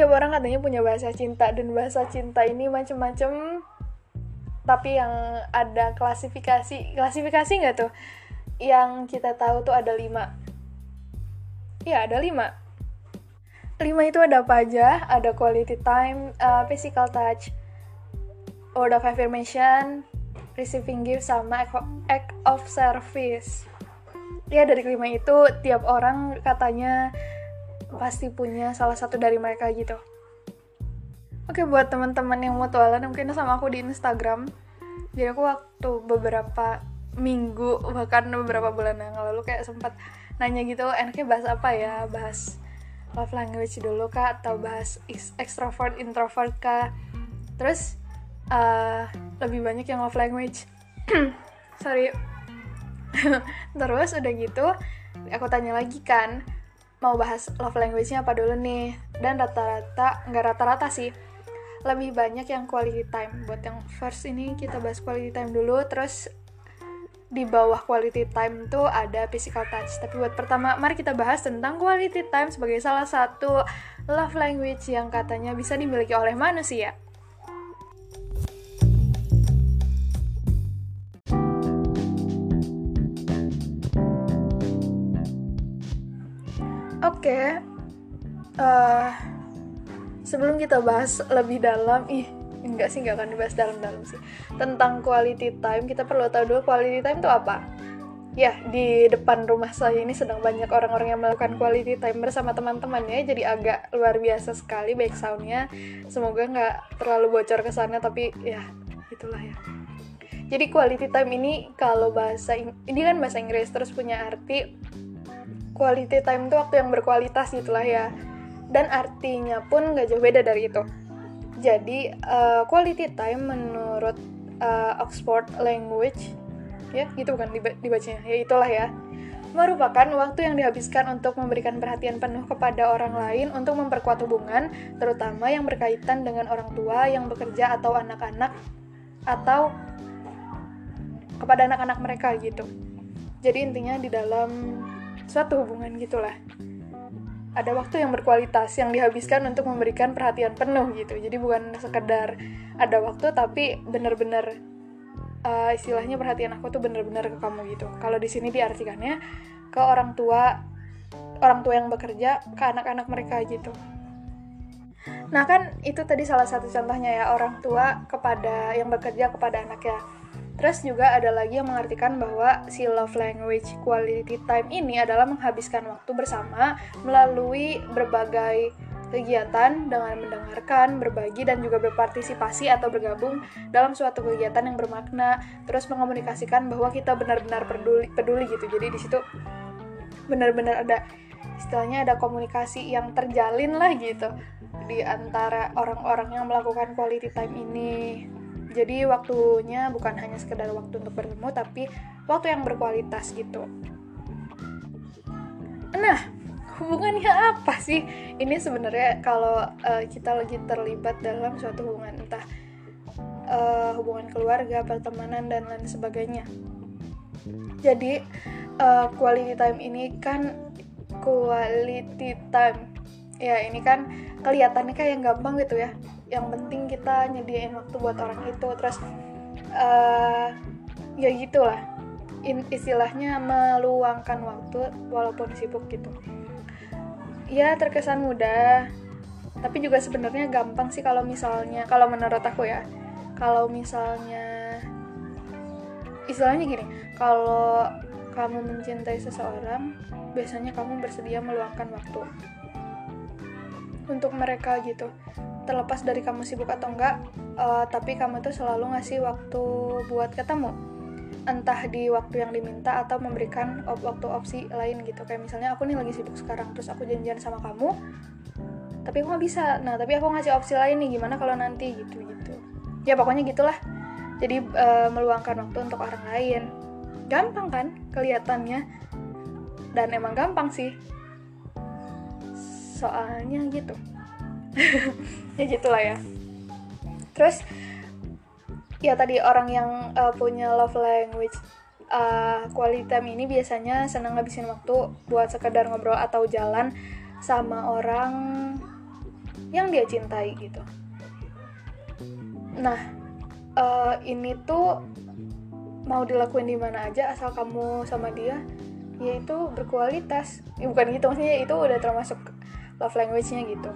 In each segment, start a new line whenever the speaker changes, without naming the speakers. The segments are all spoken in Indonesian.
tiap orang katanya punya bahasa cinta dan bahasa cinta ini macem-macem. Tapi yang ada klasifikasi klasifikasi nggak tuh? Yang kita tahu tuh ada lima. Ya ada lima. Lima itu ada apa aja ada quality time uh, physical touch word of affirmation receiving gift sama act of service. Ya dari kelima itu tiap orang katanya pasti punya salah satu dari mereka gitu. Oke buat teman-teman yang mutualan mungkin sama aku di Instagram. Jadi aku waktu beberapa minggu bahkan beberapa bulan yang lalu kayak sempat nanya gitu enaknya bahas apa ya? Bahas love language dulu kak atau bahas extrovert introvert kak. Terus uh, lebih banyak yang love language. Sorry. Terus udah gitu aku tanya lagi kan mau bahas love language-nya apa dulu nih dan rata-rata nggak rata-rata sih lebih banyak yang quality time buat yang first ini kita bahas quality time dulu terus di bawah quality time itu ada physical touch. Tapi buat pertama, mari kita bahas tentang quality time sebagai salah satu love language yang katanya bisa dimiliki oleh manusia. Oke, okay. uh, eh, sebelum kita bahas lebih dalam, ih enggak sih enggak akan dibahas dalam-dalam sih. Tentang quality time kita perlu tahu dulu quality time itu apa. Ya di depan rumah saya ini sedang banyak orang-orang yang melakukan quality time bersama teman-temannya jadi agak luar biasa sekali baik soundnya. Semoga nggak terlalu bocor ke sana tapi ya itulah ya. Jadi quality time ini kalau bahasa ini kan bahasa Inggris terus punya arti quality time itu waktu yang berkualitas gitulah ya dan artinya pun nggak jauh beda dari itu jadi uh, quality time menurut uh, Oxford Language ya gitu bukan dibacanya ya itulah ya merupakan waktu yang dihabiskan untuk memberikan perhatian penuh kepada orang lain untuk memperkuat hubungan, terutama yang berkaitan dengan orang tua yang bekerja atau anak-anak atau kepada anak-anak mereka gitu. Jadi intinya di dalam suatu hubungan gitulah. Ada waktu yang berkualitas yang dihabiskan untuk memberikan perhatian penuh gitu. Jadi bukan sekedar ada waktu tapi benar-benar uh, istilahnya perhatian aku tuh benar-benar ke kamu gitu. Kalau di sini diartikannya ke orang tua orang tua yang bekerja ke anak-anak mereka gitu. Nah kan itu tadi salah satu contohnya ya orang tua kepada yang bekerja kepada anaknya Terus juga ada lagi yang mengartikan bahwa si love language quality time ini adalah menghabiskan waktu bersama melalui berbagai kegiatan dengan mendengarkan, berbagi dan juga berpartisipasi atau bergabung dalam suatu kegiatan yang bermakna, terus mengomunikasikan bahwa kita benar-benar peduli peduli gitu. Jadi di situ benar-benar ada istilahnya ada komunikasi yang terjalin lah gitu di antara orang-orang yang melakukan quality time ini jadi waktunya bukan hanya sekedar waktu untuk bertemu tapi waktu yang berkualitas gitu. Nah hubungannya apa sih? Ini sebenarnya kalau uh, kita lagi terlibat dalam suatu hubungan entah uh, hubungan keluarga pertemanan dan lain sebagainya. Jadi uh, quality time ini kan quality time. Ya ini kan kelihatannya kayak gampang gitu ya yang penting kita nyediain waktu buat orang itu. Terus uh, ya gitulah. In, istilahnya meluangkan waktu walaupun sibuk gitu. Ya terkesan mudah. Tapi juga sebenarnya gampang sih kalau misalnya kalau menurut aku ya. Kalau misalnya istilahnya gini kalau kamu mencintai seseorang biasanya kamu bersedia meluangkan waktu untuk mereka gitu terlepas dari kamu sibuk atau enggak uh, tapi kamu tuh selalu ngasih waktu buat ketemu. Entah di waktu yang diminta atau memberikan op waktu opsi lain gitu. Kayak misalnya aku nih lagi sibuk sekarang terus aku janjian sama kamu tapi aku nggak bisa. Nah tapi aku ngasih opsi lain nih gimana kalau nanti? Gitu gitu ya pokoknya gitulah. Jadi uh, meluangkan waktu untuk orang lain. Gampang kan kelihatannya? Dan emang gampang sih. Soalnya gitu ya gitulah ya. Terus ya tadi orang yang uh, punya love language uh, quality time ini biasanya senang ngabisin waktu buat sekedar ngobrol atau jalan sama orang yang dia cintai gitu. Nah uh, ini tuh mau dilakuin di mana aja asal kamu sama dia yaitu berkualitas. Ya, bukan gitu maksudnya itu udah termasuk love language-nya gitu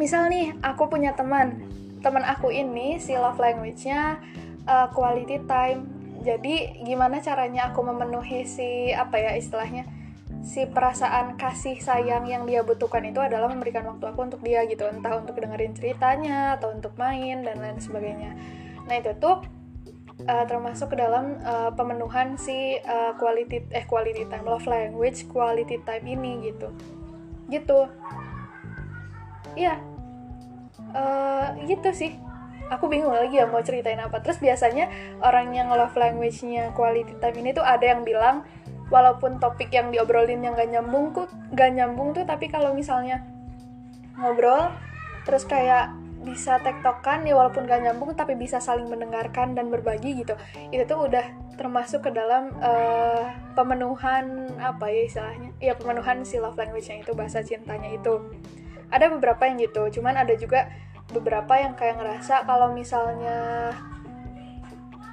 misal nih aku punya teman. Teman aku ini si love language-nya uh, quality time. Jadi gimana caranya aku memenuhi si apa ya istilahnya si perasaan kasih sayang yang dia butuhkan itu adalah memberikan waktu aku untuk dia gitu. Entah untuk dengerin ceritanya atau untuk main dan lain sebagainya. Nah itu tuh uh, termasuk ke dalam uh, pemenuhan si uh, quality eh quality time love language quality time ini gitu. Gitu. Iya uh, gitu sih. Aku bingung lagi ya mau ceritain apa. Terus biasanya orang yang love language-nya quality time ini tuh ada yang bilang walaupun topik yang diobrolin yang gak nyambung tuh gak nyambung tuh tapi kalau misalnya ngobrol terus kayak bisa tektokan ya walaupun gak nyambung tapi bisa saling mendengarkan dan berbagi gitu. Itu tuh udah termasuk ke dalam uh, pemenuhan apa ya istilahnya? Ya pemenuhan si love language-nya itu bahasa cintanya itu ada beberapa yang gitu cuman ada juga beberapa yang kayak ngerasa kalau misalnya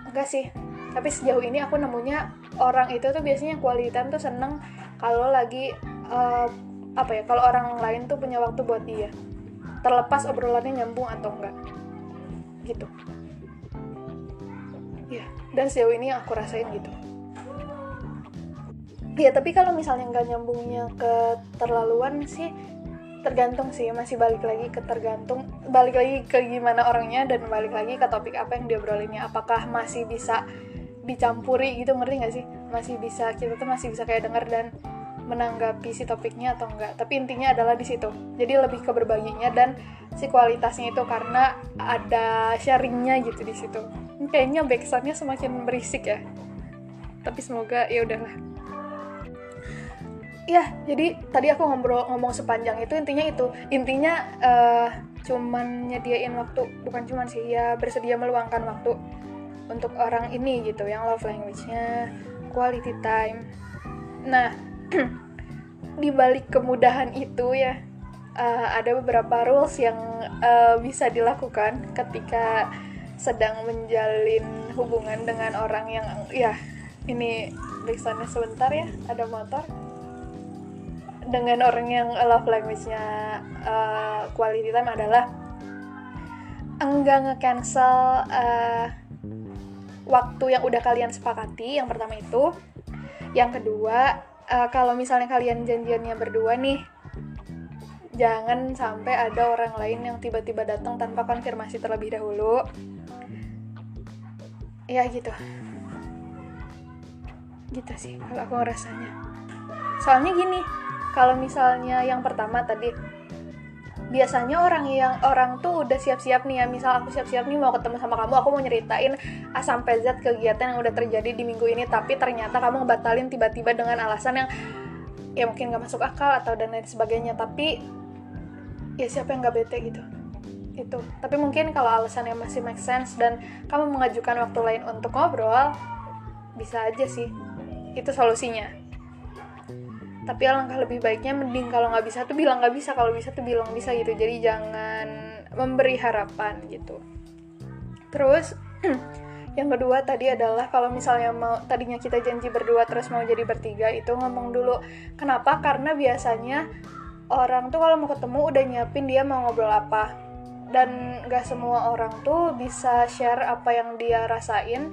enggak sih tapi sejauh ini aku nemunya orang itu tuh biasanya time tuh seneng kalau lagi uh, apa ya kalau orang lain tuh punya waktu buat dia terlepas obrolannya nyambung atau enggak gitu. Ya dan sejauh ini aku rasain gitu. Ya tapi kalau misalnya nggak nyambungnya ke terlaluan sih tergantung sih masih balik lagi ke tergantung balik lagi ke gimana orangnya dan balik lagi ke topik apa yang diobrolinnya apakah masih bisa dicampuri gitu ngerti nggak sih? Masih bisa kita tuh masih bisa kayak denger dan menanggapi si topiknya atau enggak tapi intinya adalah di situ. Jadi lebih ke berbaginya dan si kualitasnya itu karena ada sharingnya gitu di situ. Kayaknya backsoundnya semakin berisik ya. Tapi semoga ya udahlah ya jadi tadi aku ngobrol ngomong sepanjang itu intinya itu. Intinya uh, cuman nyediain waktu bukan cuman sih ya bersedia meluangkan waktu untuk orang ini gitu yang love language-nya quality time. Nah di balik kemudahan itu ya uh, ada beberapa rules yang uh, bisa dilakukan ketika sedang menjalin hubungan dengan orang yang ya ini backsoundnya sebentar ya ada motor dengan orang yang love language-nya uh, quality time adalah enggak nge-cancel uh, waktu yang udah kalian sepakati yang pertama itu. Yang kedua uh, kalau misalnya kalian janjiannya berdua nih jangan sampai ada orang lain yang tiba-tiba datang tanpa konfirmasi terlebih dahulu. Ya gitu. Gitu sih kalau aku ngerasanya. Soalnya gini kalau misalnya yang pertama tadi biasanya orang yang orang tuh udah siap-siap nih ya. Misal aku siap-siap nih mau ketemu sama kamu aku mau nyeritain A sampai Z kegiatan yang udah terjadi di minggu ini tapi ternyata kamu ngebatalin tiba-tiba dengan alasan yang ya mungkin gak masuk akal atau dan lain sebagainya. Tapi ya siapa yang gak bete gitu? Itu. Tapi mungkin kalau alasannya masih make sense dan kamu mengajukan waktu lain untuk ngobrol bisa aja sih. Itu solusinya tapi alangkah lebih baiknya mending kalau nggak bisa tuh bilang nggak bisa kalau bisa tuh bilang bisa gitu. Jadi jangan memberi harapan gitu. Terus yang kedua tadi adalah kalau misalnya mau tadinya kita janji berdua terus mau jadi bertiga itu ngomong dulu kenapa? Karena biasanya orang tuh kalau mau ketemu udah nyiapin dia mau ngobrol apa. Dan gak semua orang tuh bisa share apa yang dia rasain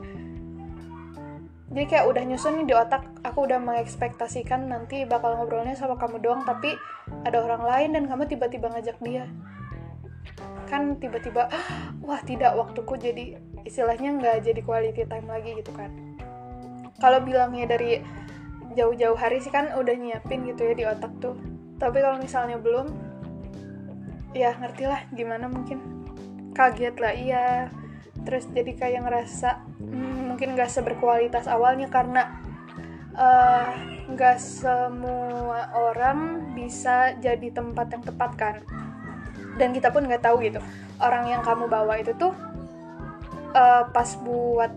jadi kayak udah nyusun di otak aku udah mengekspektasikan nanti bakal ngobrolnya sama kamu doang tapi ada orang lain dan kamu tiba-tiba ngajak dia. Kan tiba-tiba wah tidak waktuku jadi istilahnya nggak jadi quality time lagi gitu kan. Kalau bilangnya dari jauh-jauh hari sih kan udah nyiapin gitu ya di otak tuh. Tapi kalau misalnya belum ya ngerti lah gimana mungkin. Kaget lah iya. Terus jadi kayak ngerasa hmm, mungkin gak seberkualitas awalnya karena eh, nggak uh, semua orang bisa jadi tempat yang tepat kan. Dan kita pun nggak tahu gitu orang yang kamu bawa itu tuh uh, pas buat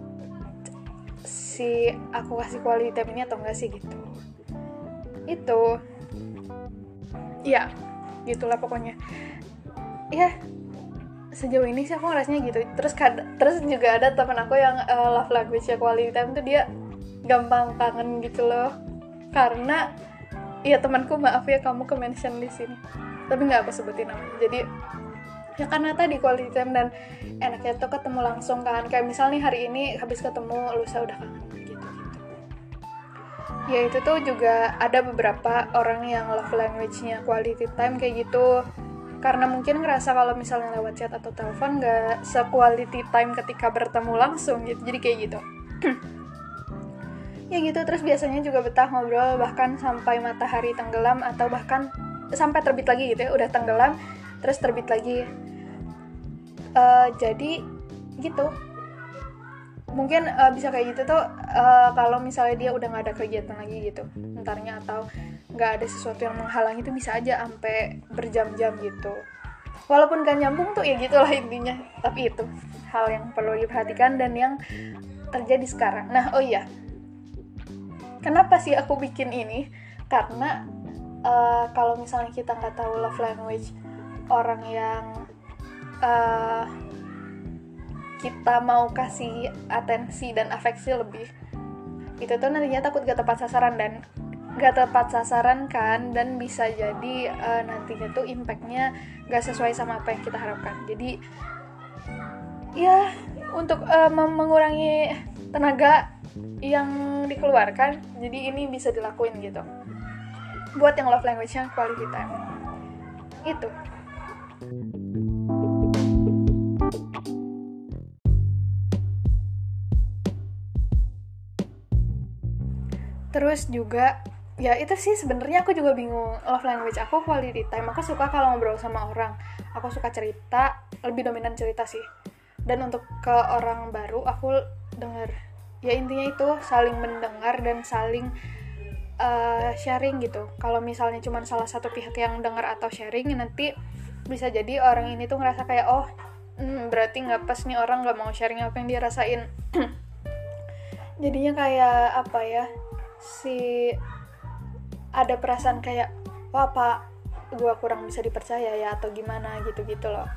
si aku kasih quality time ini atau enggak sih gitu. Itu ya gitulah pokoknya. Ya sejauh ini sih aku ngerasanya gitu. Terus terus juga ada teman aku yang uh, love language ya quality time tuh dia gampang kangen gitu loh. Karena ya temanku maaf ya kamu ke mention di sini. Tapi nggak aku sebutin namanya. Jadi ya karena tadi quality time dan enaknya tuh ketemu langsung kan. Kayak misalnya hari ini habis ketemu lusa udah kangen gitu gitu ya itu tuh juga ada beberapa orang yang love language-nya quality time kayak gitu karena mungkin ngerasa kalau misalnya lewat chat atau telepon nggak se-quality time ketika bertemu langsung gitu. Jadi kayak gitu. Ya gitu terus biasanya juga betah ngobrol bahkan sampai matahari tenggelam atau bahkan sampai terbit lagi gitu ya udah tenggelam terus terbit lagi. Uh, jadi gitu. Mungkin uh, bisa kayak gitu tuh uh, kalau misalnya dia udah nggak ada kegiatan lagi gitu entarnya atau nggak ada sesuatu yang menghalangi itu bisa aja sampai berjam-jam gitu. Walaupun gak nyambung tuh ya gitulah intinya. Tapi itu hal yang perlu diperhatikan dan yang terjadi sekarang. Nah oh iya. Kenapa sih aku bikin ini? Karena uh, kalau misalnya kita nggak tahu love language orang yang uh, kita mau kasih atensi dan afeksi lebih itu tuh nantinya takut gak tepat sasaran dan gak tepat sasaran kan dan bisa jadi uh, nantinya tuh impactnya gak sesuai sama apa yang kita harapkan. Jadi ya untuk uh, mengurangi tenaga yang dikeluarkan jadi ini bisa dilakuin gitu. Buat yang love language-nya quality time. Itu. Terus juga ya itu sih sebenarnya aku juga bingung love language aku quality time. Aku suka kalau ngobrol sama orang. Aku suka cerita lebih dominan cerita sih. Dan untuk ke orang baru aku denger. Ya intinya itu saling mendengar dan saling uh, sharing gitu. Kalau misalnya cuma salah satu pihak yang dengar atau sharing nanti bisa jadi orang ini tuh ngerasa kayak oh hmm, berarti nggak pas nih orang nggak mau sharing apa yang dia rasain. Jadinya kayak apa ya si ada perasaan kayak wah pak gue kurang bisa dipercaya ya atau gimana gitu gitu loh.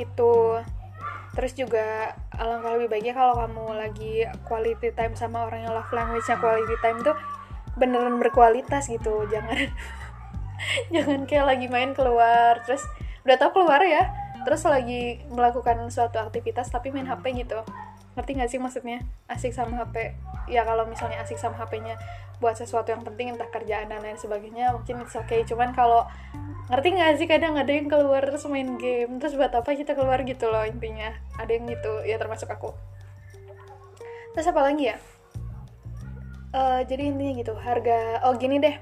Itu. Terus juga alangkah lebih baiknya kalau kamu lagi quality time sama orang yang love language-nya quality time tuh beneran berkualitas gitu. Jangan jangan kayak lagi main keluar. Terus udah tau keluar ya terus lagi melakukan suatu aktivitas tapi main HP gitu. Ngerti gak sih maksudnya? Asik sama HP ya kalau misalnya asik sama HP-nya buat sesuatu yang penting entah kerjaan dan lain sebagainya mungkin it's okay. Cuman kalau ngerti nggak sih kadang ada yang keluar terus main game terus buat apa kita keluar gitu loh intinya. Ada yang gitu ya termasuk aku. Terus apa lagi ya? Uh, jadi intinya gitu harga oh gini deh.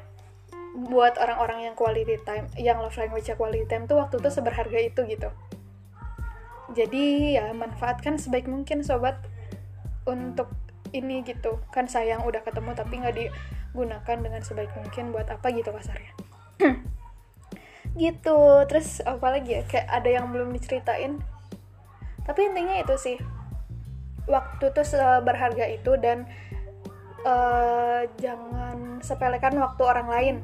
Buat orang-orang yang quality time yang love language quality time tuh waktu itu seberharga itu gitu. Jadi ya manfaatkan sebaik mungkin sobat untuk ini gitu. Kan sayang udah ketemu tapi nggak digunakan dengan sebaik mungkin buat apa gitu kasarnya. Gitu. Terus apa lagi ya? Kayak ada yang belum diceritain. Tapi intinya itu sih. Waktu tuh berharga itu dan uh, jangan sepelekan waktu orang lain.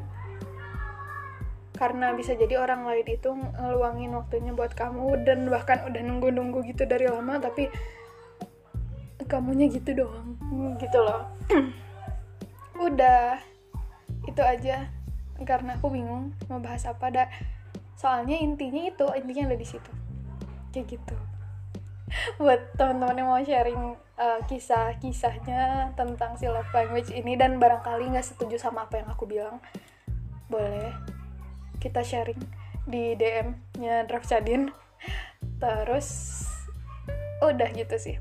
Karena bisa jadi orang lain itu ngeluangin waktunya buat kamu dan bahkan udah nunggu-nunggu gitu dari lama tapi kamunya gitu doang. Gitu loh. Udah. Itu aja. Karena aku bingung mau bahas apa dah soalnya intinya itu intinya ada di situ. Kayak gitu. Buat teman-teman yang mau sharing uh, kisah-kisahnya tentang si love language ini dan barangkali nggak setuju sama apa yang aku bilang boleh kita sharing di DM-nya Draft Chadin. Terus udah gitu sih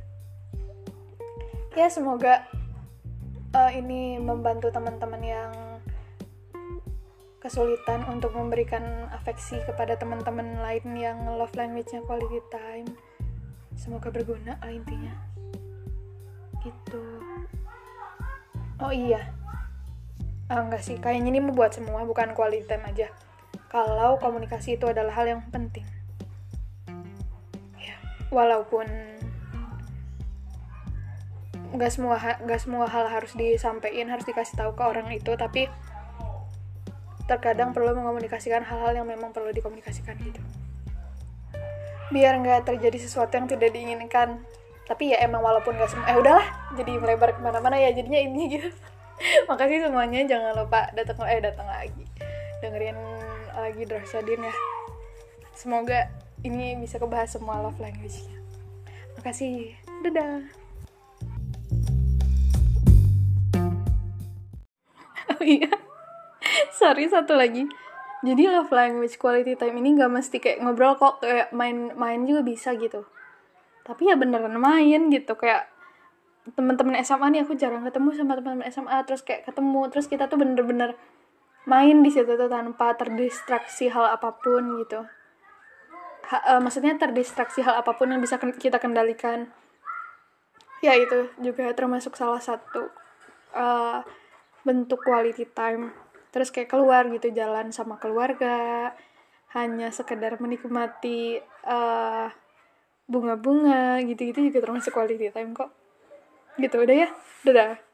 ya semoga uh, ini membantu teman-teman yang kesulitan untuk memberikan afeksi kepada teman-teman lain yang love language-nya quality time. Semoga berguna lah intinya. Gitu. Oh iya. Ah, enggak sih. Kayaknya ini membuat semua bukan quality time aja. Kalau komunikasi itu adalah hal yang penting. Ya walaupun nggak semua nggak semua hal harus disampaikan harus dikasih tahu ke orang itu tapi terkadang perlu mengomunikasikan hal-hal yang memang perlu dikomunikasikan gitu. Biar nggak terjadi sesuatu yang tidak diinginkan. Tapi ya emang walaupun gak semua eh udahlah jadi melebar ke mana-mana ya jadinya ini gitu. Makasih semuanya jangan lupa datang eh datang lagi. Dengerin lagi Drasadin ya. Semoga ini bisa kebahas semua love language-nya. Makasih. Dadah oh iya. Sorry satu lagi. Jadi love language quality time ini gak mesti kayak ngobrol kok kayak main-main juga bisa gitu. Tapi ya beneran main gitu kayak teman-teman SMA nih aku jarang ketemu sama teman-teman SMA terus kayak ketemu terus kita tuh bener-bener main di situ tuh tanpa terdistraksi hal apa pun gitu. Ha, uh, maksudnya terdistraksi hal apa pun yang bisa kita kendalikan. Ya itu juga termasuk salah satu uh, bentuk quality time. Terus kayak keluar gitu jalan sama keluarga hanya sekedar menikmati uh, bunga-bunga gitu-gitu juga termasuk quality time kok. Gitu udah ya? Dadah